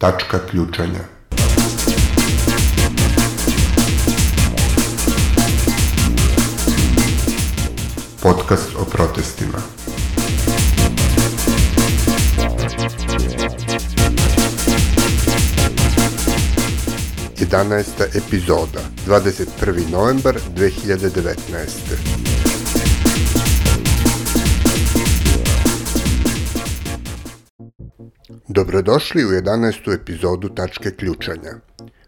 Tačka ključanja. Podcast o protestima. Jedanaesta epizoda, 21. novembar 2019. Dobrodošli u 11. epizodu Tačke ključanja,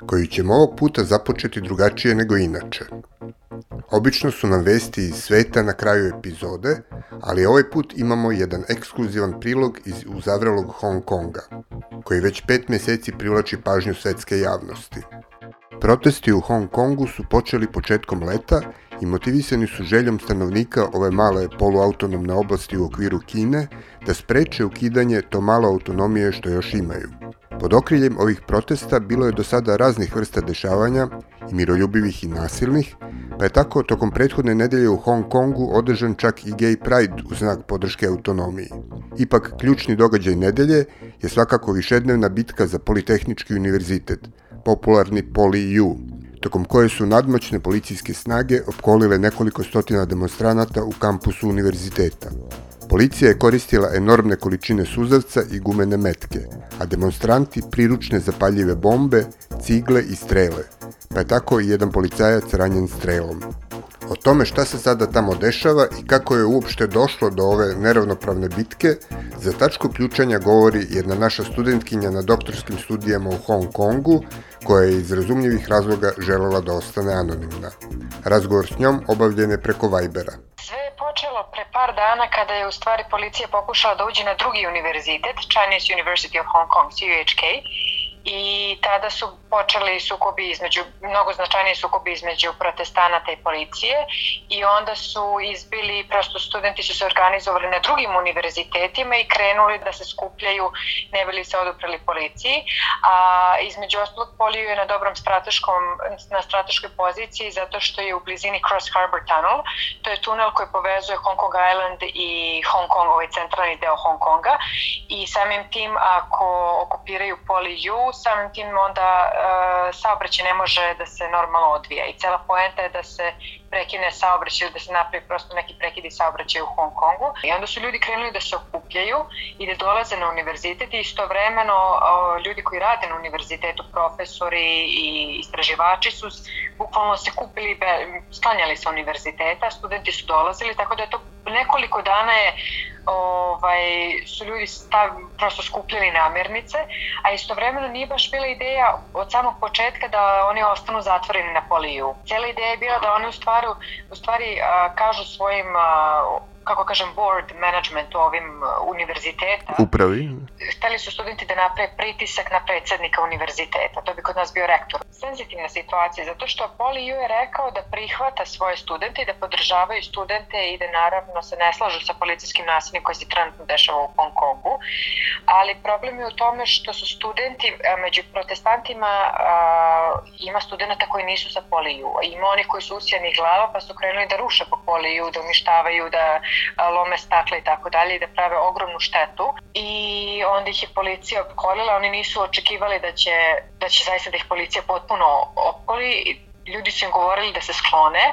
koju ćemo ovog puta započeti drugačije nego inače. Obično su nam vesti iz sveta na kraju epizode, ali ovaj put imamo jedan ekskluzivan prilog iz uzavrelog Hong Konga, koji već pet meseci privlači pažnju svetske javnosti. Protesti u Hong Kongu su počeli početkom leta i motivisani su željom stanovnika ove male poluautonomne oblasti u okviru Kine da spreče ukidanje to malo autonomije što još imaju. Pod okriljem ovih protesta bilo je do sada raznih vrsta dešavanja, i miroljubivih i nasilnih, pa je tako tokom prethodne nedelje u Hong Kongu održan čak i Gay Pride u znak podrške autonomiji. Ipak, ključni događaj nedelje je svakako višednevna bitka za Politehnički univerzitet, popularni Poli-U, tokom koje su nadmoćne policijske snage opkolile nekoliko stotina demonstranata u kampusu univerziteta. Policija je koristila enormne količine suzavca i gumene metke, a demonstranti priručne zapaljive bombe, cigle i strele, pa je tako i jedan policajac ranjen strelom. O tome šta se sada tamo dešava i kako je uopšte došlo do ove neravnopravne bitke, za tačku ključanja govori jedna naša studentkinja na doktorskim studijama u Hong Kongu, koja je iz razumljivih razloga želela da ostane anonimna. Razgovor s njom obavljen je preko Vibera. Sve je počelo pre par dana kada je u stvari policija pokušala da uđe na drugi univerzitet, Chinese University of Hong Kong, CUHK, i tada su počeli sukobi između, mnogo značajniji sukobi između protestanata i policije. I onda su izbili, prosto studenti su se organizovali na drugim univerzitetima i krenuli da se skupljaju, ne bili se oduprali policiji, a između ostalog Poliju je na dobrom strateškom, na strateškoj poziciji zato što je u blizini Cross Harbor Tunnel, to je tunel koji povezuje Hong Kong Island i Hong Kong, ovaj centralni deo Hong Konga. I samim tim ako okupiraju Poliju, samim tim onda e, saobraćaj ne može da se normalno odvija i cela poenta je da se prekine saobraćaj, da se napravi prosto neki prekidi saobraćaj u Hong Kongu. I onda su ljudi krenuli da se okupljaju i da dolaze na univerzitet i istovremeno o, ljudi koji rade na univerzitetu, profesori i istraživači su bukvalno se kupili, sklanjali sa univerziteta, studenti su dolazili, tako da je to nekoliko dana je ovaj, su ljudi stav, prosto skupljali namirnice, a istovremeno nije baš bila ideja od samog početka da oni ostanu zatvoreni na poliju. Cijela ideja je bila da oni u stvari, u stvari a, kažu svojim a, kako kažem, board management u ovim uh, univerziteta. Upravi. Hteli su studenti da naprave pritisak na predsednika univerziteta, to bi kod nas bio rektor. Senzitivna situacija, zato što PoliU je rekao da prihvata svoje studente i da podržavaju studente i da naravno se ne slažu sa policijskim nasiljem koji se trenutno dešava u Hong Kongu, ali problem je u tome što su studenti među protestantima a, ima studenta koji nisu sa PoliU, ima oni koji su usijani glava pa su krenuli da ruše po PoliU, da uništavaju, da lome stakle i tako dalje i da prave ogromnu štetu. I onda ih je policija opkolila, oni nisu očekivali da će, da će zaista da ih policija potpuno opkoli, ljudi su im govorili da se sklone,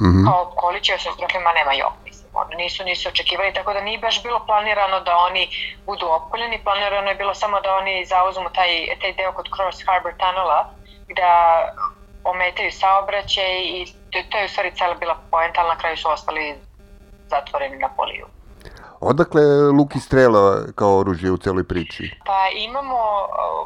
mm -hmm. kao opkoliće, sam rekli, ma nema jok, mislim, oni nisu, nisu očekivali, tako da nije baš bilo planirano da oni budu opkoljeni, planirano je bilo samo da oni zauzmu taj, taj deo kod Cross Harbor Tunnela, da ometaju saobraćaj i to, to je u stvari cela bila poenta, ali na kraju su ostali zatvoreni na poliju. Odakle luki strela kao oružje u celoj priči? Pa imamo,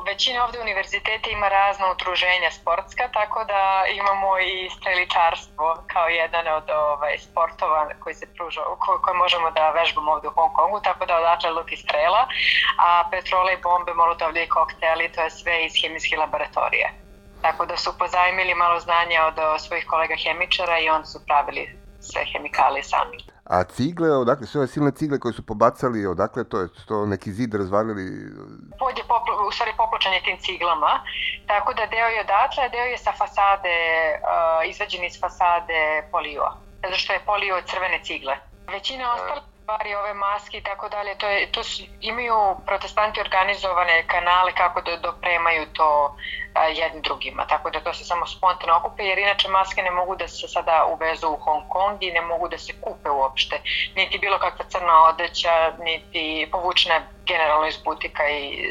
većina ovde univerziteta ima razna utruženja sportska, tako da imamo i streličarstvo kao jedan od ovaj, sportova koji se pruža, ko, koje možemo da vežbamo ovde u Hong Kongu, tako da odatle luki strela, a petrole i bombe, molotovlje i kokteli, to je sve iz hemijske laboratorije. Tako da su pozajmili malo znanja od svojih kolega hemičara i onda su pravili sve hemikalije sami. A cigle, odakle, sve ove silne cigle koje su pobacali, odakle to je, to neki zid razvalili? Pod je poplo, u stvari popločan je tim ciglama, tako da deo je odatle, deo je sa fasade, uh, izvađen iz fasade polio, zato što je polio crvene cigle. Većina ostalih stvari, ove maske i tako dalje, to, je, to su, imaju protestanti organizovane kanale kako da dopremaju to a, jedni drugima, tako da to se samo spontano okupe, jer inače maske ne mogu da se sada uvezu u Hong Kong i ne mogu da se kupe uopšte, niti bilo kakva crna odeća, niti povučena generalno iz butika i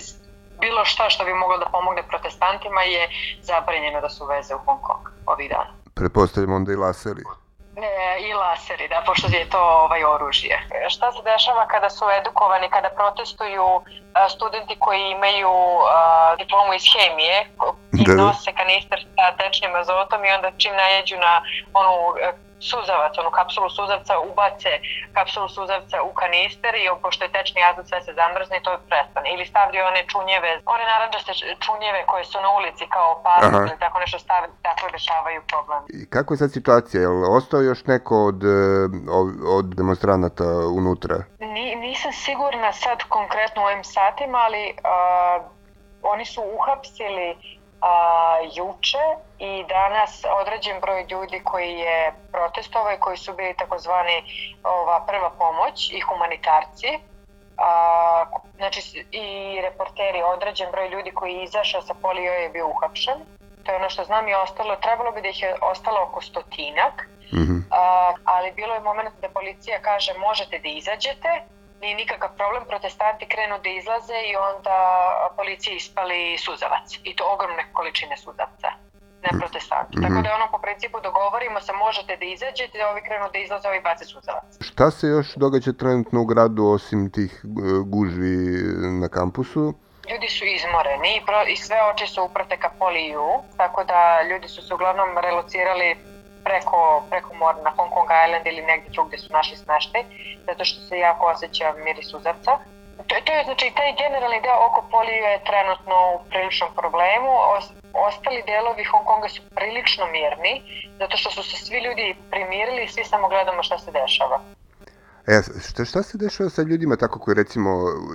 bilo šta što bi moglo da pomogne protestantima je zabranjeno da se uveze u Hong Kong ovih dana. Prepostavljamo onda i laseri. E, I laseri, da, pošto je to ovaj oružje. Šta se dešava kada su edukovani, kada protestuju a, studenti koji imaju a, diplomu iz hemije i Da, da. nose kanister sa tečnim azotom i onda čim najeđu na onu e, suzavac, onu kapsulu suzavca, ubace kapsulu suzavca u kanister i pošto je tečni azot sve se zamrzne i to prestane. Ili stavljaju one čunjeve, one naranđaste čunjeve koje su na ulici kao Aha. ili tako nešto stave, tako rešavaju problem. I kako je sad situacija? Je li ostao još neko od, e, od demonstranata unutra? Ni, nisam sigurna sad konkretno u ovim satima, ali a, oni su uhapsili a, juče i danas određen broj ljudi koji je protestovao i koji su bili takozvani ova prva pomoć i humanitarci. A, znači i reporteri, određen broj ljudi koji je izašao sa polio je bio uhapšen. To je ono što znam i ostalo, trebalo bi da ih je ostalo oko stotinak. Mhm. A, ali bilo je moment da policija kaže možete da izađete, nije nikakav problem, protestanti krenu da izlaze i onda policija ispali suzavac. I to ogromne količine suzavca na protestantu. Mhm. Tako da je ono po principu dogovorimo se možete da izađete, ovi krenu da izlaze, ovi bace suzavac. Šta se još događa trenutno u gradu osim tih e, gužvi na kampusu? Ljudi su izmoreni i, pro, i sve oči su uprte ka poliju, tako da ljudi su se uglavnom relocirali preko, preko mora na Hong Kong Island ili negdje drugdje su našli smeštaj, zato što se jako osjeća miris suzavca. To, to je znači taj generalni deo oko poliju je trenutno u priličnom problemu. Os, ostali delovi Hong Konga su prilično mirni, zato što su se svi ljudi primirili i svi samo gledamo šta se dešava. E, šta, šta se dešava sa ljudima tako koji recimo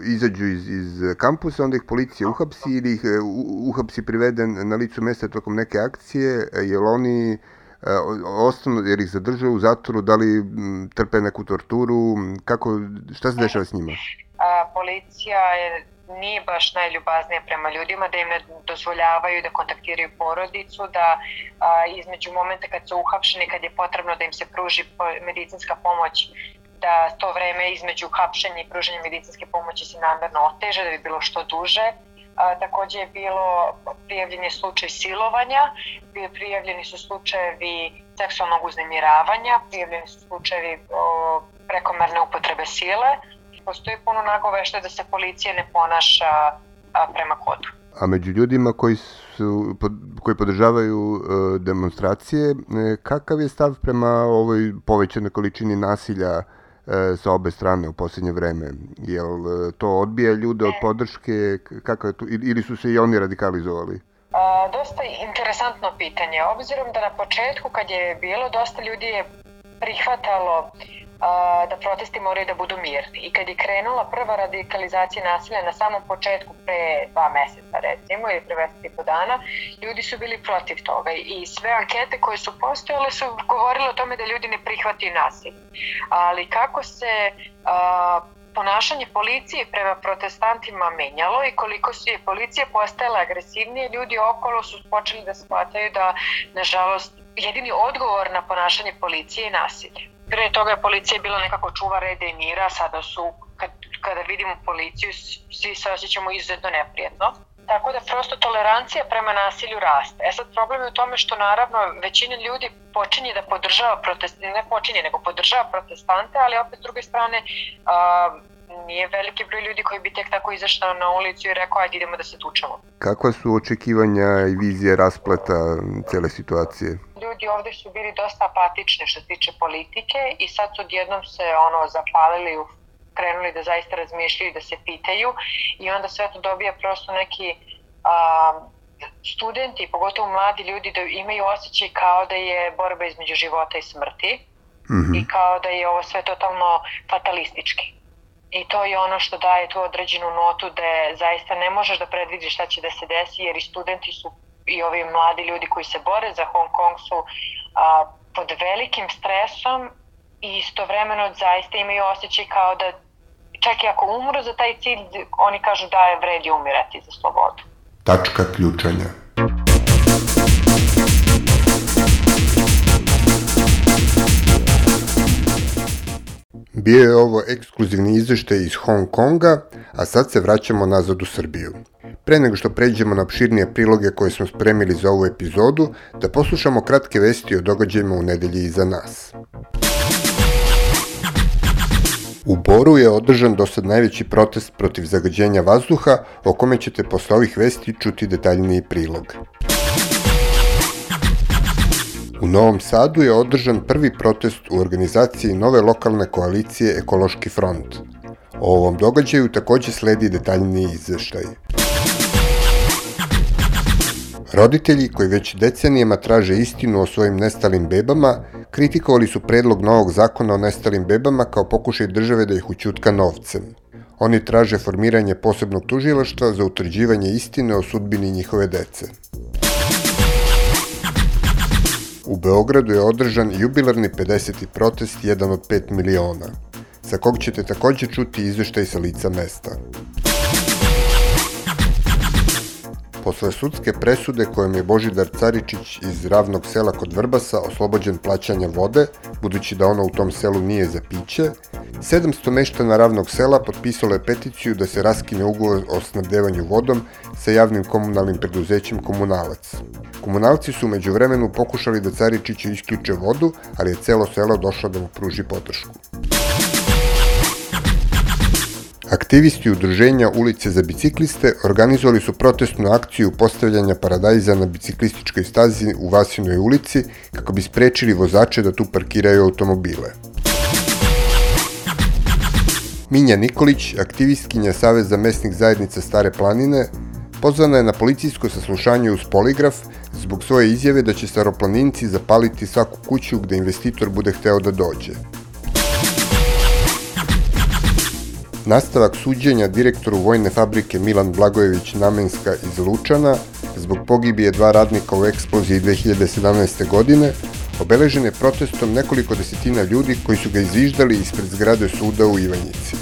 izađu iz, iz kampusa, onda ih policija uhapsi ili ih e, uhapsi priveden na licu mesta tokom neke akcije, e, jel oni ostanu, jer ih zadržaju u zatvoru, da li m, trpe neku torturu, m, kako, šta se dešava s njima? a, policija je nije baš najljubaznija prema ljudima, da im ne dozvoljavaju da kontaktiraju porodicu, da a, između momenta kad su uhapšeni, kad je potrebno da im se pruži medicinska pomoć, da to vreme između hapšenja i pružanja medicinske pomoći se namerno oteže, da bi bilo što duže. A, takođe je bilo prijavljen je slučaj silovanja, prijavljeni su slučajevi seksualnog uznemiravanja, prijavljeni su slučajevi prekomerne upotrebe sile, postoji puno nagovešta da se policija ne ponaša a, prema kodu. A među ljudima koji su koji podržavaju e, demonstracije, e, kakav je stav prema ovoj povećanoj količini nasilja sa obe strane u posljednje vreme? Jel e, to odbija ljude od podrške? Kako je tu, ili su se i oni radikalizovali? A, dosta interesantno pitanje. Obzirom da na početku kad je bilo, dosta ljudi je prihvatalo a, da protesti moraju da budu mirni. I kad je krenula prva radikalizacija nasilja na samom početku pre dva meseca recimo ili pre mesec i po dana, ljudi su bili protiv toga i sve ankete koje su postojale su govorile o tome da ljudi ne prihvataju nasilje. Ali kako se a, ponašanje policije prema protestantima menjalo i koliko su je policija postajala agresivnije, ljudi okolo su počeli da shvataju da, nažalost, jedini odgovor na ponašanje policije je nasilje. Pre toga je policija bila nekako čuva reda i mira, sada su, kad, kada vidimo policiju, svi se osjećamo izuzetno neprijatno. Tako da prosto tolerancija prema nasilju raste. E sad problem je u tome što naravno većina ljudi počinje da podržava protestante, ne počinje nego podržava protestante, ali opet s druge strane a, nije veliki broj ljudi koji bi tek tako izašao na ulicu i rekao ajde idemo da se tučemo. Kakva su očekivanja i vizije raspleta cele situacije? Ljudi ovde su bili dosta apatični što se tiče politike i sad su odjednom se ono zapalili, u- krenuli da zaista razmišljaju, da se pitaju i onda sve to dobija prosto neki a, studenti, pogotovo mladi ljudi da imaju osjećaj kao da je borba između života i smrti Mhm. i kao da je ovo sve totalno fatalistički. I to je ono što daje tu određenu notu da zaista ne možeš da predvidiš šta će da se desi jer i studenti su i ovi mladi ljudi koji se bore za Hong Kong su a, pod velikim stresom i istovremeno zaista imaju osjećaj kao da čak i ako umru za taj cilj, oni kažu da je vredi umirati za slobodu. Tačka ključanja Bio je ovo ekskluzivni izveštaj iz Hong Konga, a sad se vraćamo nazad u Srbiju. Pre nego što pređemo na opširnije priloge koje smo spremili za ovu epizodu, da poslušamo kratke vesti o događajima u nedelji iza nas. U Boru je održan do sad najveći protest protiv zagađenja vazduha, o kome ćete posle ovih vesti čuti detaljniji prilog. U Novom Sadu je održan prvi protest u organizaciji nove lokalne koalicije Ekološki front. O ovom događaju takođe sledi detaljniji izveštaj. Roditelji koji već decenijama traže istinu o svojim nestalim bebama kritikovali su predlog novog zakona o nestalim bebama kao pokušaj države da ih učutka novcem. Oni traže formiranje posebnog tužilaštva za utvrđivanje istine o sudbini njihove dece. U Beogradu je održan jubilarni 50. protest jedan od 5 miliona, sa kog ćete takođe čuti izveštaj sa lica mesta. Posle sudske presude kojom je Božidar Caričić iz ravnog sela kod Vrbasa oslobođen plaćanja vode, budući da ono u tom selu nije za piće, 700 meštana ravnog sela potpisalo je peticiju da se raskine ugovor o snabdevanju vodom sa javnim komunalnim preduzećem Komunalac. Komunalci su među vremenu pokušali da Caričiću isključe vodu, ali je celo selo došlo da mu pruži podršku. Aktivisti udruženja Ulice za bicikliste organizovali su protestnu akciju postavljanja paradajza na biciklističkoj stazi u Vasinoj ulici kako bi sprečili vozače da tu parkiraju automobile. Minja Nikolić, aktivistkinja Saveza mesnih zajednica Stare planine, pozvana je na policijsko saslušanje uz poligraf zbog svoje izjave da će staroplaninci zapaliti svaku kuću gde investitor bude hteo da dođe. Nastavak suđenja direktoru vojne fabrike Milan Blagojević Namenska iz Lučana zbog pogibije dva radnika u eksploziji 2017. godine obeležen je protestom nekoliko desetina ljudi koji su ga izviždali ispred zgrade suda u Ivanjici.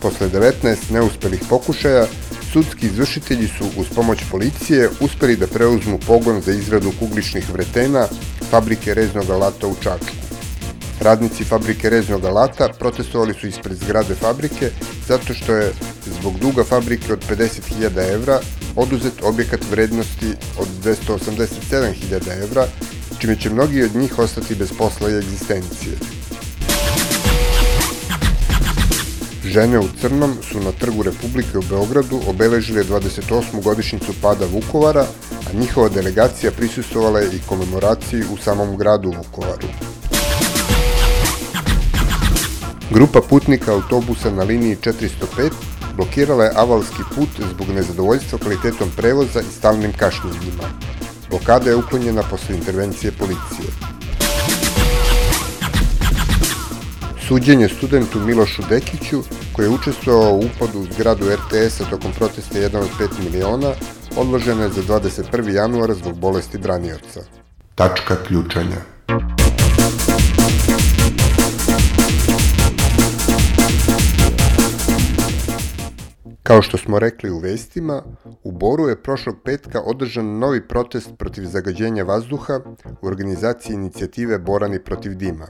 Posle 19 neuspelih pokušaja, sudski izvršitelji su uz pomoć policije uspeli da preuzmu pogon za izradu kugličnih vretena fabrike reznog alata u Čačku. Radnici fabrike reznog alata protestovali su ispred zgrade fabrike zato što je zbog duga fabrike od 50.000 evra oduzet objekat vrednosti od 287.000 evra, čime će mnogi od njih ostati bez posla i egzistencije. Žene u crnom su na Trgu Republike u Beogradu obeležile 28. godišnicu pada Vukovara, a njihova delegacija prisustovala je i komemoraciji u samom gradu Vukovaru. Grupa putnika autobusa na liniji 405 blokirala je avalski put zbog nezadovoljstva kvalitetom prevoza i stalnim kašnjenjima. Blokada je uklonjena posle intervencije policije. Suđenje studentu Milošu Dekiću, koji je učestvovao u upadu u zgradu RTS-a tokom protesta 1 od 5 miliona, odloženo je za 21. januara zbog bolesti branioca. Tačka ključanja. Kao što smo rekli u vestima, u Boru je prošlog petka održan novi protest protiv zagađenja vazduha u organizaciji inicijative Borani protiv dima.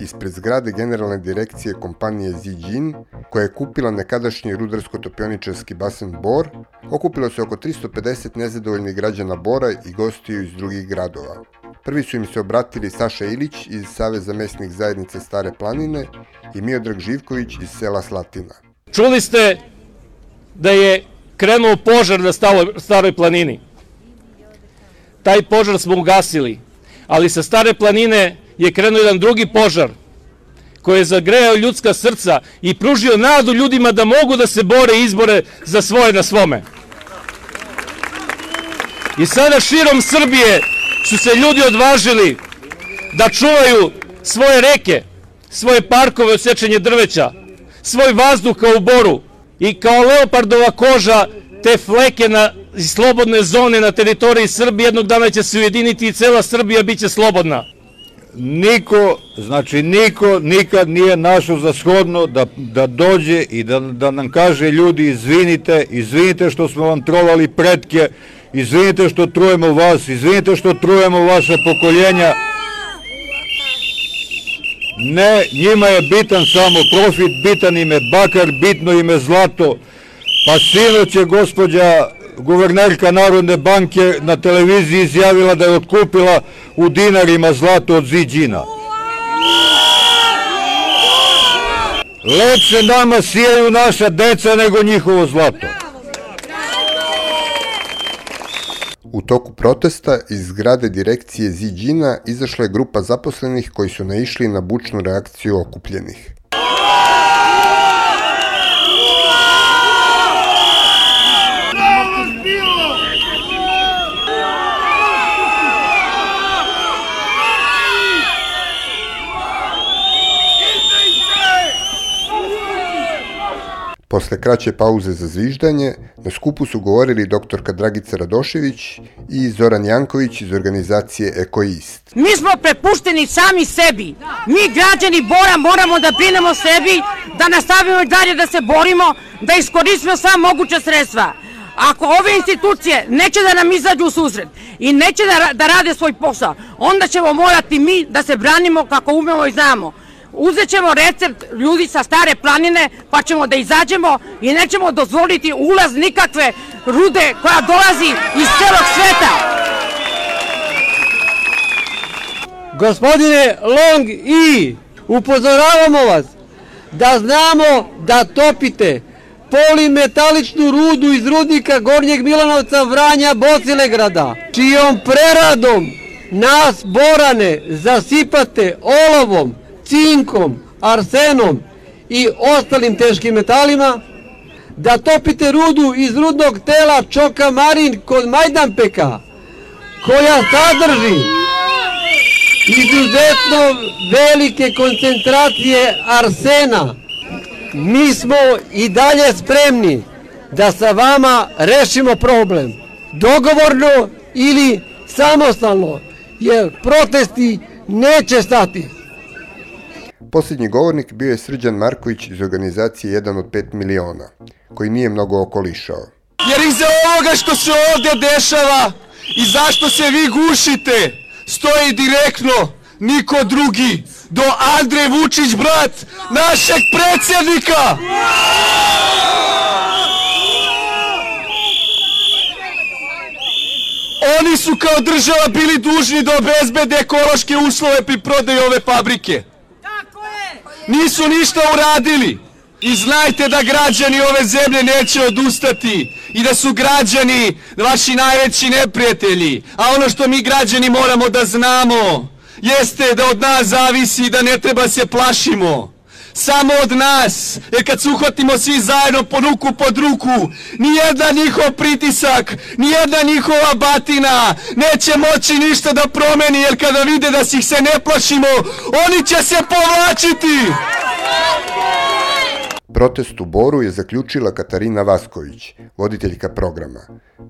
Ispred zgrade generalne direkcije kompanije Zijin, koja je kupila nekadašnji rudarsko-topioničarski basen Bor, okupilo se oko 350 nezadovoljnih građana Bora i gostiju iz drugih gradova. Prvi su im se obratili Saša Ilić iz Saveza mesnih zajednice Stare planine i Miodrag Živković iz sela Slatina. Čuli ste da je krenuo požar na staroj planini. Taj požar smo ugasili, ali sa stare planine je krenuo jedan drugi požar koji je zagrejao ljudska srca i pružio nadu ljudima da mogu da se bore izbore za svoje na svome. I sada širom Srbije su se ljudi odvažili da čuvaju svoje reke, svoje parkove osjećanje drveća, svoj vazduh kao u boru, i kao leopardova koža te fleke na slobodne zone na teritoriji Srbije jednog dana će se ujediniti i cela Srbija biće slobodna. niko, znači niko nikad nije našao za shodno da, da dođe i da, da nam kaže ljudi izvinite, izvinite što smo vam trovali pretke, izvinite što trujemo vas, izvinite što trujemo vaše pokoljenja. Ne, njima je bitan samo profit, bitan im je bakar, bitno im je zlato. Pa sinoć je gospođa guvernerka Narodne banke na televiziji izjavila da je otkupila u dinarima zlato od Ziđina. Lepše nama sijaju naša deca nego njihovo zlato. Toku protesta iz zgrade direkcije Ziđina izašla je grupa zaposlenih koji su naišli na bučnu reakciju okupljenih. Posle kraće pauze za zviždanje, na skupu su govorili doktorka Dragica Radošević i Zoran Janković iz organizacije Ekoist. Mi smo prepušteni sami sebi. Mi građani Bora moramo da brinemo sebi, da nastavimo i dalje da se borimo, da iskoristimo sva moguća sredstva. Ako ove institucije neće da nam izađu u susret i neće da, da rade svoj posao, onda ćemo morati mi da se branimo kako umemo i znamo uzet ćemo recept ljudi sa stare planine, pa ćemo da izađemo i nećemo dozvoliti ulaz nikakve rude koja dolazi iz celog sveta. Gospodine Long i upozoravamo vas da znamo da topite polimetaličnu rudu iz rudnika Gornjeg Milanovca Vranja Bocilegrada, čijom preradom nas borane zasipate olovom, cinkom, arsenom i ostalim teškim metalima, da topite rudu iz rudnog tela Čoka Marin kod Majdanpeka, koja sadrži izuzetno velike koncentracije arsena. Mi smo i dalje spremni da sa vama rešimo problem. Dogovorno ili samostalno, jer protesti neće stati. Posljednji govornik bio je Srđan Marković iz organizacije 1 od 5 miliona, koji nije mnogo okolišao. Jer iza ovoga što se ovdje dešava i zašto se vi gušite, stoji direktno niko drugi do Andrej Vučić, brat našeg predsjednika. Oni su kao država bili dužni da obezbede ekološke uslove pri prodaju ove fabrike. Nisu ništa uradili. I znajte da građani ove zemlje neće odustati i da su građani vaši najveći neprijatelji. A ono što mi građani moramo da znamo jeste da od nas zavisi da ne treba se plašimo. Samo od nas, jer kad se uhvatimo svi zajedno po ruku pod ruku, nijedna njihov pritisak, nijedna njihova batina neće moći ništa da promeni, jer kada vide da si ih se ne plašimo, oni će se povlačiti. Protest u Boru je zaključila Katarina Vasković, voditeljka programa,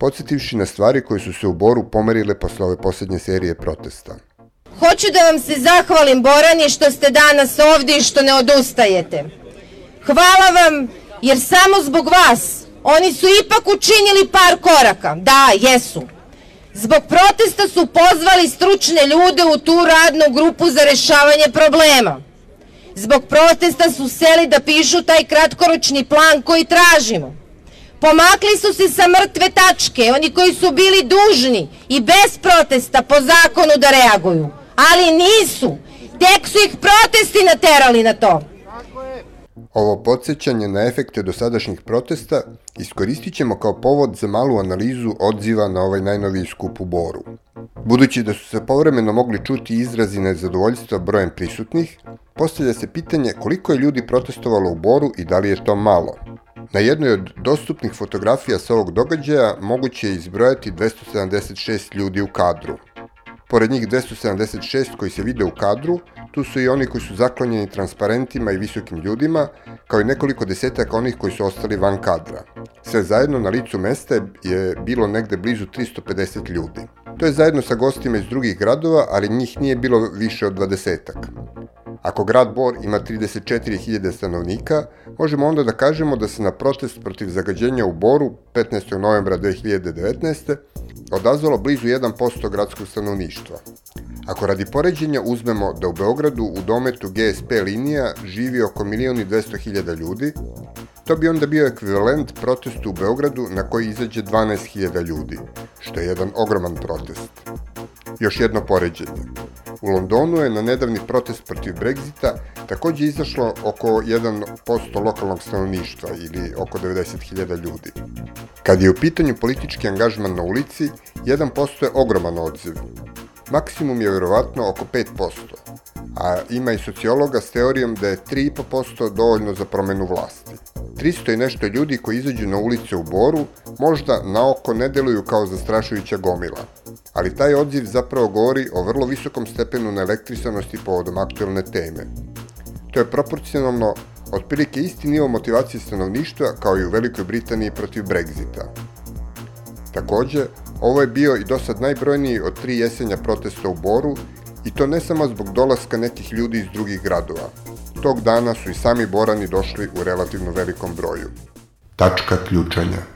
podsjetivši na stvari koje su se u Boru pomerile posle ove posljednje serije protesta. Hoću da vam se zahvalim, Borani, što ste danas ovdje i što ne odustajete. Hvala vam, jer samo zbog vas oni su ipak učinili par koraka. Da, jesu. Zbog protesta su pozvali stručne ljude u tu radnu grupu za rešavanje problema. Zbog protesta su seli da pišu taj kratkoročni plan koji tražimo. Pomakli su se sa mrtve tačke, oni koji su bili dužni i bez protesta po zakonu da reaguju. Ali nisu. Tek su ih protesti naterali na to. Ovo podsjećanje na efekte dosadašnjih protesta iskoristit ćemo kao povod za malu analizu odziva na ovaj najnoviji skup u Boru. Budući da su se povremeno mogli čuti izrazi nezadovoljstva brojem prisutnih, postavlja se pitanje koliko je ljudi protestovalo u Boru i da li je to malo. Na jednoj od dostupnih fotografija sa ovog događaja moguće je izbrojati 276 ljudi u kadru. Pored njih 276 koji se vide u kadru, tu su i oni koji su zaklonjeni transparentima i visokim ljudima, kao i nekoliko desetaka onih koji su ostali van kadra. Sve zajedno na licu mesta je bilo negde blizu 350 ljudi. To je zajedno sa gostima iz drugih gradova, ali njih nije bilo više od dvadesetak. Ako grad Bor ima 34.000 stanovnika, možemo onda da kažemo da se na protest protiv zagađenja u Boru 15. novembra 2019. odazvalo blizu 1% gradskog stanovništva. Ako radi poređenja uzmemo da u Beogradu u dometu GSP linija živi oko 1.200.000 ljudi, to bi onda bio ekvivalent protestu u Beogradu na koji izađe 12.000 ljudi, što je jedan ogroman protest. Još jedno poređenje. U Londonu je na nedavni protest protiv Brexita takođe izašlo oko 1% lokalnog stanovništva ili oko 90.000 ljudi. Kad je u pitanju politički angažman na ulici, 1% je ogroman odziv. Maksimum je verovatno oko 5%, a ima i sociologa s teorijom da je 3,5% dovoljno za promenu vlasti. 300 i nešto ljudi koji izađu na ulice u Boru možda na oko ne deluju kao zastrašujuća gomila, ali taj odziv zapravo govori o vrlo visokom stepenu neelektrisanosti povodom aktualne teme. To je proporcionalno otprilike isti nivo motivacije stanovništva kao i u Velikoj Britaniji protiv Brexita. Takođe, ovo je bio i do sad najbrojniji od tri jesenja protesta u Boru i to ne samo zbog dolaska nekih ljudi iz drugih gradova. Tog dana su i sami Borani došli u relativno velikom broju. Tačka ključanja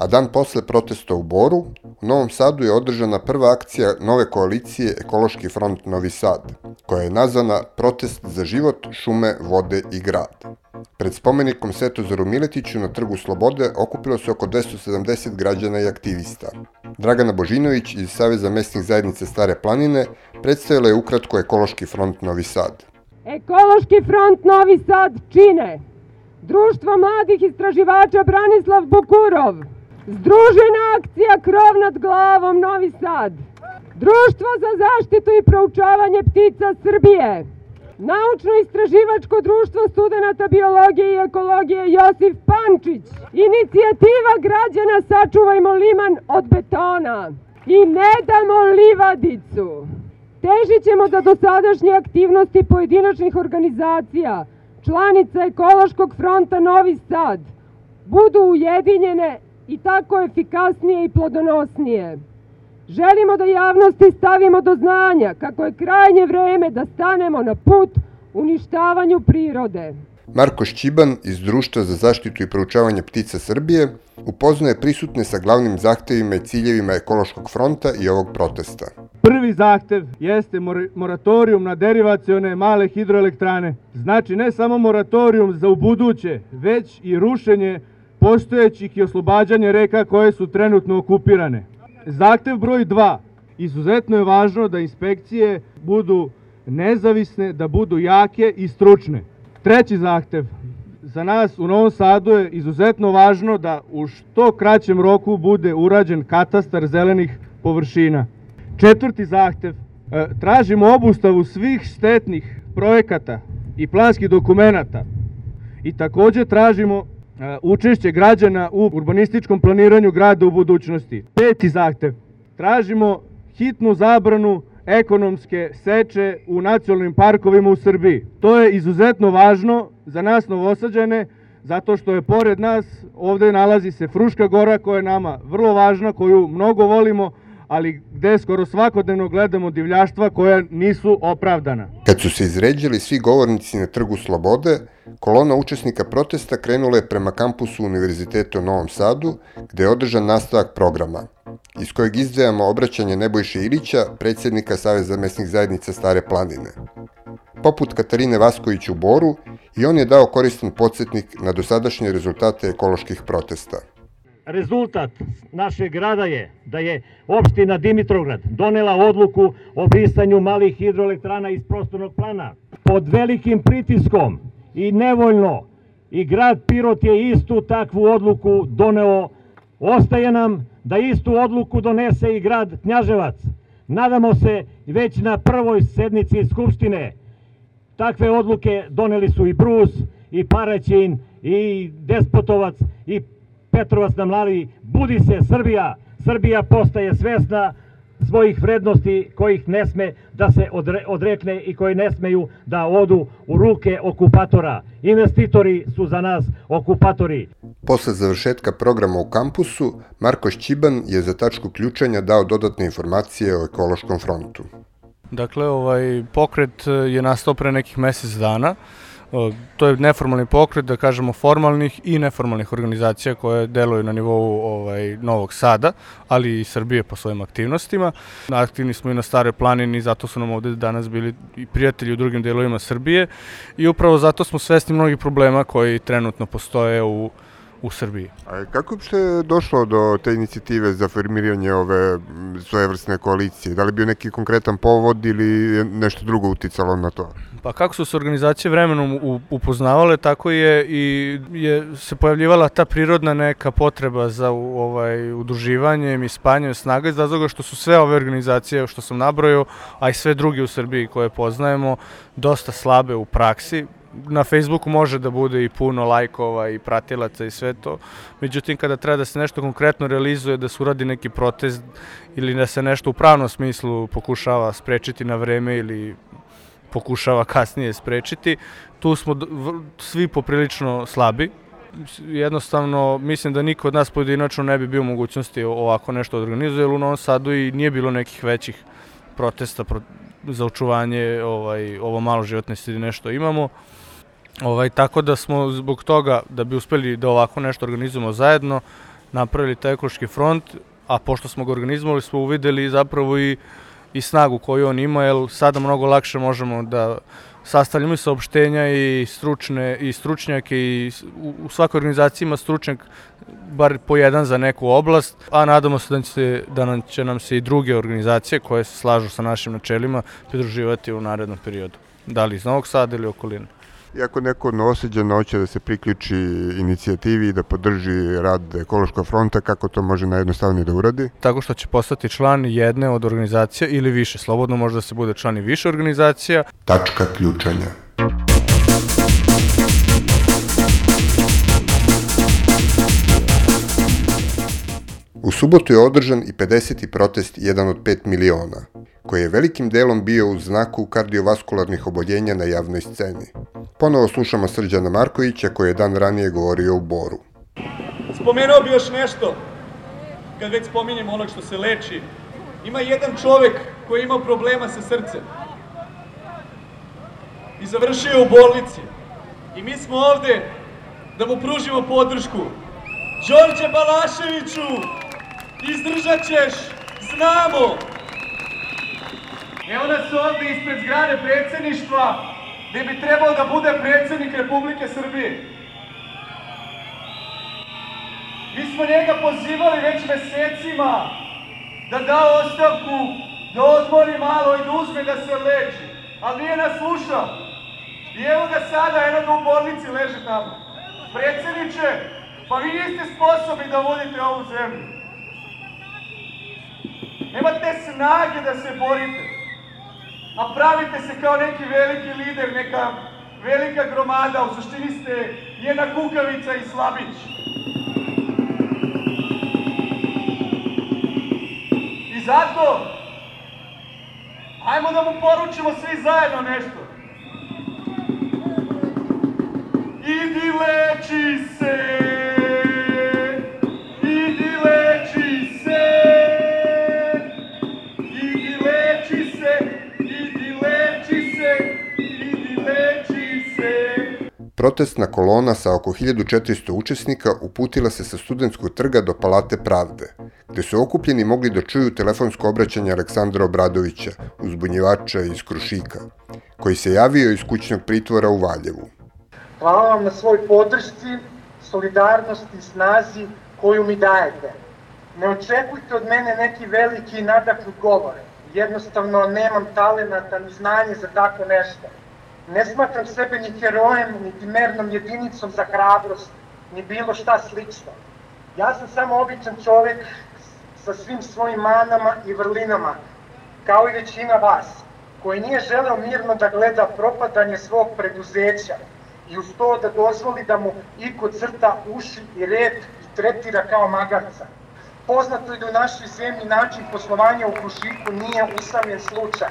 a dan posle protesta u Boru, u Novom Sadu je održana prva akcija nove koalicije Ekološki front Novi Sad, koja je nazvana Protest za život, šume, vode i grad. Pred spomenikom Svetozoru Miletiću na Trgu Slobode okupilo se oko 270 građana i aktivista. Dragana Božinović iz Saveza mesnih zajednice Stare planine predstavila je ukratko Ekološki front Novi Sad. Ekološki front Novi Sad čine Društvo mladih istraživača Branislav Bukurov, Združena akcija Krov nad glavom Novi Sad. Društvo za zaštitu i proučavanje ptica Srbije. Naučno-istraživačko društvo studenta biologije i ekologije Josif Pančić. Inicijativa građana Sačuvajmo liman od betona. I ne damo livadicu. Težit ćemo da dosadašnje aktivnosti pojedinačnih organizacija, članica Ekološkog fronta Novi Sad, budu ujedinjene i tako efikasnije i plodonosnije. Želimo da javnosti stavimo do znanja kako je krajnje vreme da stanemo na put uništavanju prirode. Marko Šćiban iz Društva za zaštitu i proučavanje ptica Srbije upoznaje prisutne sa glavnim zahtevima i ciljevima ekološkog fronta i ovog protesta. Prvi zahtev jeste moratorijum na derivacione male hidroelektrane. Znači ne samo moratorijum za ubuduće, već i rušenje postojećih i oslobađanje reka koje su trenutno okupirane. Zahtev broj 2. Izuzetno je važno da inspekcije budu nezavisne, da budu jake i stručne. Treći zahtev. Za nas u Novom Sadu je izuzetno važno da u što kraćem roku bude urađen katastar zelenih površina. Četvrti zahtev. E, tražimo obustavu svih štetnih projekata i planskih dokumenta i takođe tražimo učešće građana u urbanističkom planiranju grada u budućnosti. Peti zahtev. Tražimo hitnu zabranu ekonomske seče u nacionalnim parkovima u Srbiji. To je izuzetno važno za nas novosađane, zato što je pored nas ovde nalazi se Fruška gora koja je nama vrlo važna, koju mnogo volimo, ali gde skoro svakodnevno gledamo divljaštva koja nisu opravdana. Kad su se izređali svi govornici na Trgu Slobode, kolona učesnika protesta krenula je prema kampusu Univerziteta u Novom Sadu, gde je održan nastavak programa, iz kojeg izdvajamo obraćanje Nebojše Ilića, predsjednika Saveza mesnih zajednica Stare planine. Poput Katarine Vasković u Boru, i on je dao koristan podsjetnik na dosadašnje rezultate ekoloških protesta. Rezultat našeg grada je da je opština Dimitrovgrad donela odluku o brisanju malih hidroelektrana iz prostornog plana. Pod velikim pritiskom i nevoljno i grad Pirot je istu takvu odluku doneo. Ostaje nam da istu odluku donese i grad Knjaževac. Nadamo se već na prvoj sednici Skupštine. Takve odluke doneli su i Brus, i Paraćin, i Despotovac, i Petrovac nam lali, budi se Srbija, Srbija postaje svesna svojih vrednosti kojih ne sme da se odre, odrekne i koji ne smeju da odu u ruke okupatora. Investitori su za nas okupatori. Posle završetka programa u kampusu, Marko Šćiban je za tačku ključanja dao dodatne informacije o ekološkom frontu. Dakle, ovaj pokret je nastao pre nekih mesec dana. To je neformalni pokret, da kažemo formalnih i neformalnih organizacija koje deluju na nivou ovaj, Novog Sada, ali i Srbije po svojim aktivnostima. Aktivni smo i na Stare planini, zato su nam ovde danas bili i prijatelji u drugim delovima Srbije i upravo zato smo svesni mnogih problema koji trenutno postoje u u Srbiji. A kako je došlo do te inicijative za formiranje ove svojevrsne koalicije? Da li bio neki konkretan povod ili nešto drugo uticalo na to? Pa kako su se organizacije vremenom upoznavale, tako je i je se pojavljivala ta prirodna neka potreba za ovaj udruživanjem i spanjem snaga iz razloga što su sve ove organizacije što sam nabrojao, a i sve druge u Srbiji koje poznajemo, dosta slabe u praksi, na Facebooku može da bude i puno lajkova i pratilaca i sve to. Međutim, kada treba da se nešto konkretno realizuje, da se uradi neki protest ili da se nešto u pravnom smislu pokušava sprečiti na vreme ili pokušava kasnije sprečiti, tu smo svi poprilično slabi. Jednostavno, mislim da niko od nas pojedinačno ne bi bio mogućnosti ovako nešto organizuje, jer u Novom Sadu i nije bilo nekih većih protesta za očuvanje ovaj, ovo malo životne sredine što imamo. Ovaj, tako da smo zbog toga, da bi uspeli da ovako nešto organizujemo zajedno, napravili taj ekološki front, a pošto smo ga organizovali, smo uvideli zapravo i, i snagu koju on ima, jer sada mnogo lakše možemo da sastavljamo i saopštenja i stručne i stručnjake i u, svakoj organizaciji ima stručnjak bar po jedan za neku oblast, a nadamo se da će, da nam, će nam se i druge organizacije koje se slažu sa našim načelima pridruživati u narednom periodu. Da li iz Novog Sada ili okoline. I ako neko noseđeno hoće da se priključi inicijativi i da podrži rad Ekološkog fronta, kako to može najjednostavnije da uradi? Tako što će postati član jedne od organizacija ili više. Slobodno može da se bude član i više organizacija. Tačka ključanja. U subotu je održan i 50. protest jedan od 5 miliona, koji je velikim delom bio u znaku kardiovaskularnih oboljenja na javnoj sceni. Ponovo slušamo Srđana Markovića koji je dan ranije govorio u Boru. Spomenuo bi još nešto, kad već spominjem onog što se leči. Ima jedan čovek koji je imao problema sa srcem i završio u bolnici. I mi smo ovde da mu pružimo podršku. Đorđe Balaševiću, izdržat ćeš, znamo! Evo nas ovde ispred zgrade predsedništva, gde bi trebao da bude predsednik Republike Srbije. Mi smo njega pozivali već mesecima da da ostavku, da odmori malo i da uzme da se leči, ali nije nas slušao. I evo ga sada, eno ga u bolnici leže tamo. Predsedniče, pa vi niste sposobni da vodite ovu zemlju. Nemate snage da se borite a pravite se kao neki veliki lider, neka velika gromada, u suštini ste jedna kukavica i slabić. I zato, ajmo da mu poručimo svi zajedno nešto. Idi leči se! Protestna kolona sa oko 1400 učesnika uputila se sa studentskog trga do Palate pravde, gde su okupljeni mogli da čuju telefonsko obraćanje Aleksandra Obradovića, uzbunjivača iz Krušika, koji se javio iz kućnog pritvora u Valjevu. Hvala vam na svoj podršci, solidarnosti i snazi koju mi dajete. Ne očekujte od mene neki veliki i nadahnut govor. Jednostavno nemam talenata ni znanje za tako nešto Ne smatram sebe ni herojem, niti mernom jedinicom za hrabrost, ni bilo šta slično. Ja sam samo običan čovek sa svim svojim manama i vrlinama, kao i većina vas, koji nije želeo mirno da gleda propadanje svog preduzeća i uz to da dozvoli da mu iko crta uši i rep i tretira kao magarca. Poznato je da u našoj zemlji način poslovanja u Krušiku nije usamljen slučaj.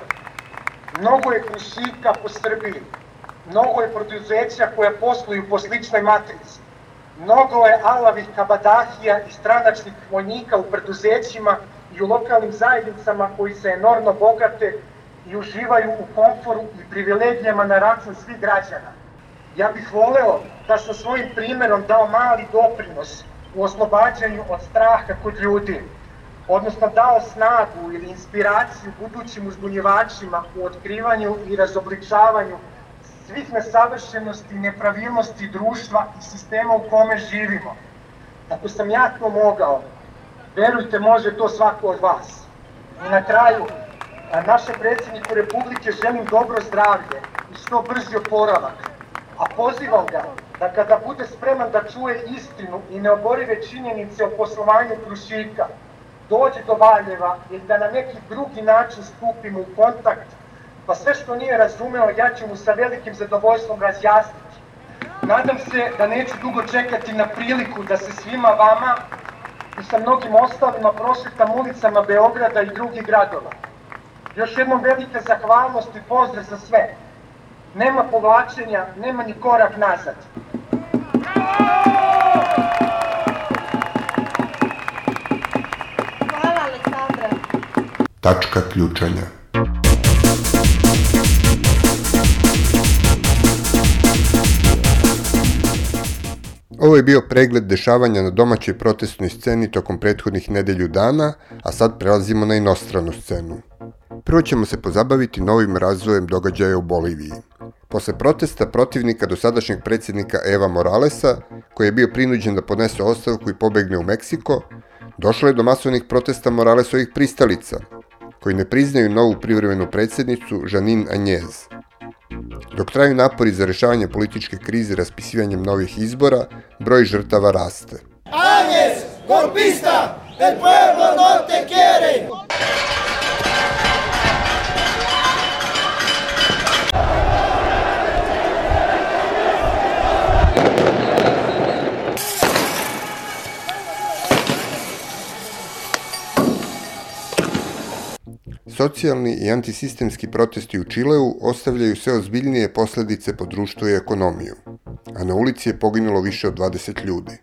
Mnogo je Krušika po Srbiji, mnogo je preduzeća koja posluju po sličnoj matrici. Mnogo je alavih kabadahija i stranačnih vojnika u preduzećima i u lokalnim zajednicama koji se enormno bogate i uživaju u komforu i privilegijama na račun svih građana. Ja bih voleo da sa svojim primerom dao mali doprinos u oslobađanju od straha kod ljudi, odnosno dao snagu ili inspiraciju budućim uzbunjivačima u otkrivanju i razobličavanju svih nesavršenosti i nepravilnosti društva i sistema u kome živimo. Ako sam ja to mogao, verujte, može to svako od vas. I na kraju, našem predsjedniku Republike želim dobro zdravlje i što brži oporavak, a pozivam ga da kada bude spreman da čuje istinu i neoborive činjenice o poslovanju Krušika, dođe do Valjeva ili da na neki drugi način stupimo u kontakt, pa sve što nije razumeo ja ću mu sa velikim zadovoljstvom razjasniti. Nadam se da neću dugo čekati na priliku da se svima vama i sa mnogim ostalima prošetam ulicama Beograda i drugih gradova. Još jednom velika zahvalnost i pozdrav za sve. Nema povlačenja, nema ni korak nazad. Hvala Tačka ključanja. Ovo je bio pregled dešavanja na domaćoj protestnoj sceni tokom prethodnih nedelju dana, a sad prelazimo na inostranu scenu. Prvo ćemo se pozabaviti novim razvojem događaja u Boliviji. Posle protesta protivnika dosadašnjeg predsjednika Eva Moralesa, koji je bio prinuđen da podnese ostavku i pobegne u Meksiko, došlo je do masovnih protesta Moralesovih pristalica, koji ne priznaju novu privremenu predsjednicu Žanin Anjez. Dok traju napori za rešavanje političke krize raspisivanjem novih izbora, broj žrtava raste. Anjez, golpista, el pueblo no te quiere! Socijalni i antisistemski protesti u Čileu ostavljaju sve ozbiljnije posledice po društvo i ekonomiju, a na ulici je poginulo više od 20 ljudi.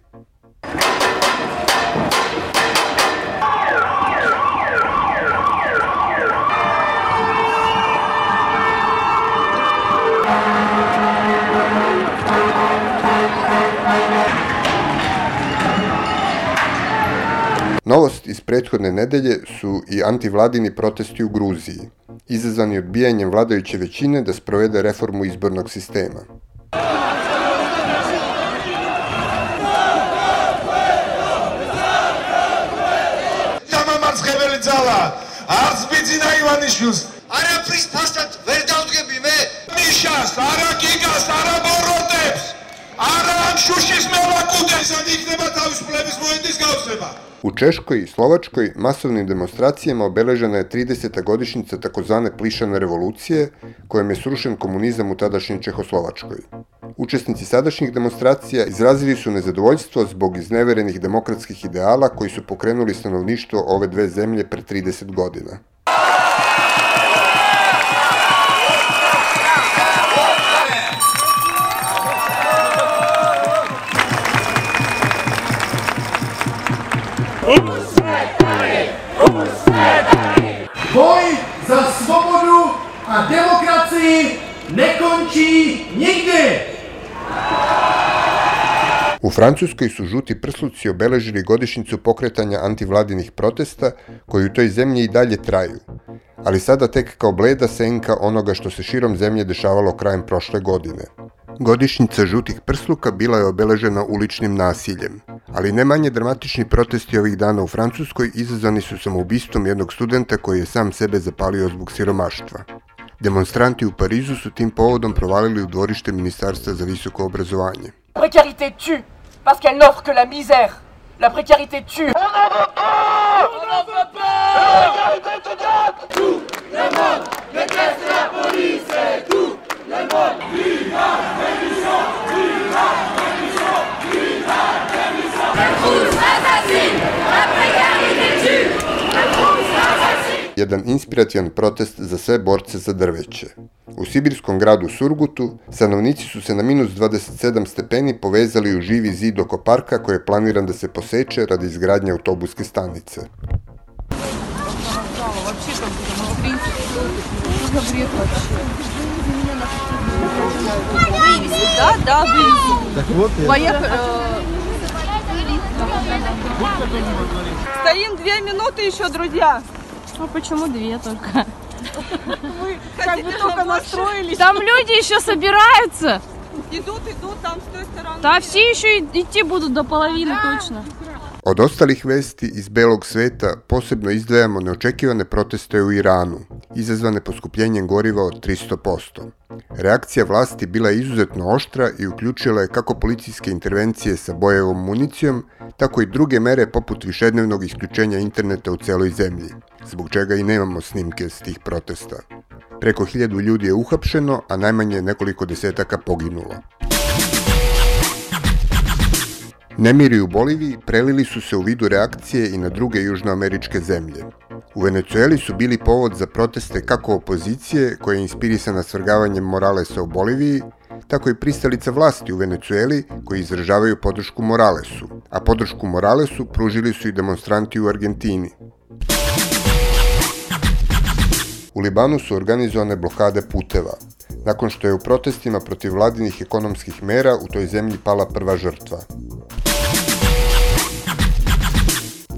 prethodne nedelje su i antivladini protesti u Gruziji, izazvani odbijanjem vladajuće većine da sprovede reformu izbornog sistema. ძალა არც ბიძინა ივანიშვილს არა ფრის ფასად ვერ დავდგები მე ნიშას არა გიგას არა ბოროტებს არა ამ შუშის მელაკუდეს ან იქნება თავისუფლების მოედნის გავსება U Češkoj i Slovačkoj masovnim demonstracijama obeležena je 30. godišnjica takozvane plišane revolucije, kojom je srušen komunizam u tadašnjoj Čehoslovačkoj. Učesnici sadašnjih demonstracija izrazili su nezadovoljstvo zbog izneverenih demokratskih ideala koji su pokrenuli stanovništvo ove dve zemlje pre 30 godina. Demokraciji ne končí nikdy! U Francuskoj su žuti prsluci obeležili godišnjicu pokretanja antivladinih protesta koji u toj zemlji i dalje traju, ali sada tek kao bleda senka onoga što se širom zemlje dešavalo krajem prošle godine. Godišnjica žutih prsluka bila je obeležena uličnim nasiljem, ali ne manje dramatični protesti ovih dana u Francuskoj izazvani su samoubistvom jednog studenta koji je sam sebe zapalio zbog siromaštva. Demonstranti u Parizu su tim povodom provalili u dvorište Ministarstva za visoko obrazovanje. précarité tue, parce qu'elle n'offre que la misère. La précarité tue. On n'en veut pas On n'en veut pas La précarité te donne Tout le monde déteste la police et tout le monde Viva l'émission Viva l'émission Viva l'émission Les trousses assassines La précarité jedan inspirativan protest za sve borce za drveće. U sibirskom gradu Surgutu stanovnici su se na minus 27 stepeni povezali u živi zid oko parka koji je planiran da se poseče radi izgradnje autobuske stanice. Да, да. Поехали. Стоим две минуты еще, друзья. Ну почему две только? Мы как бы только настроились. Там люди еще собираются. Идут, идут, там с той стороны. Да все еще идти будут до половины точно. Od ostalih vesti iz belog sveta posebno izdvajamo neočekivane proteste u Iranu, izazvane poskupljenjem goriva od 300%. Reakcija vlasti bila je izuzetno oštra i uključila je kako policijske intervencije sa bojevom municijom, tako i druge mere poput višednevnog isključenja interneta u celoj zemlji, zbog čega i nemamo snimke s tih protesta. Preko hiljadu ljudi je uhapšeno, a najmanje nekoliko desetaka poginulo. Nemiri u Boliviji prelili su se u vidu reakcije i na druge južnoameričke zemlje. U Venecueli su bili povod za proteste kako opozicije, koja je inspirisana svrgavanjem Moralesa u Boliviji, tako i pristalica vlasti u Venecueli koji izražavaju podršku Moralesu, a podršku Moralesu pružili su i demonstranti u Argentini. U Libanu su organizovane blokade puteva, nakon što je u protestima protiv vladinih ekonomskih mera u toj zemlji pala prva žrtva.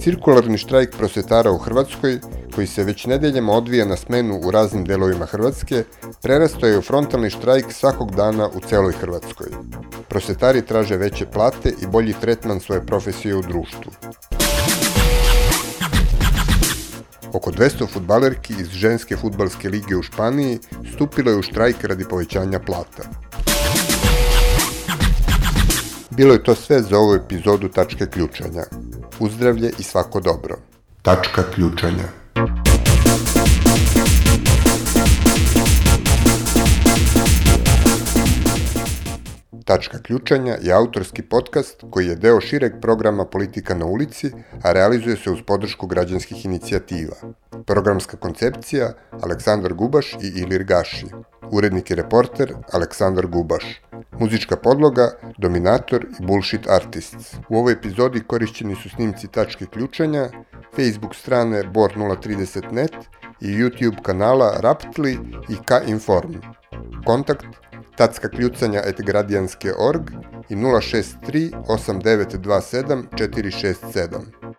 Cirkularni štrajk prosvetara u Hrvatskoj, koji se već nedeljama odvija na smenu u raznim delovima Hrvatske, prerastao je u frontalni štrajk svakog dana u celoj Hrvatskoj. Prosvetari traže veće plate i bolji tretman svoje profesije u društvu. Oko 200 futbalerki iz ženske futbalske lige u Španiji stupilo je u štrajk radi povećanja plata. Bilo je to sve za ovu epizodu Tačke ključanja. Uzdravlje i svako dobro. Tačka ključanja. Tačka ključanja je autorski podcast koji je deo šireg programa Politika na ulici, a realizuje se uz podršku građanskih inicijativa. Programska koncepcija Aleksandar Gubaš i Ilir Gaši. Urednik i reporter Aleksandar Gubaš. Muzička podloga Dominator i Bullshit Artists. U ovoj epizodi korišćeni su snimci Tačke ključanja, Facebook strane bor030net i YouTube kanala Raptli i K-Inform. Kontakt tacka kljucanja et gradijanske.org i 063 8927 467.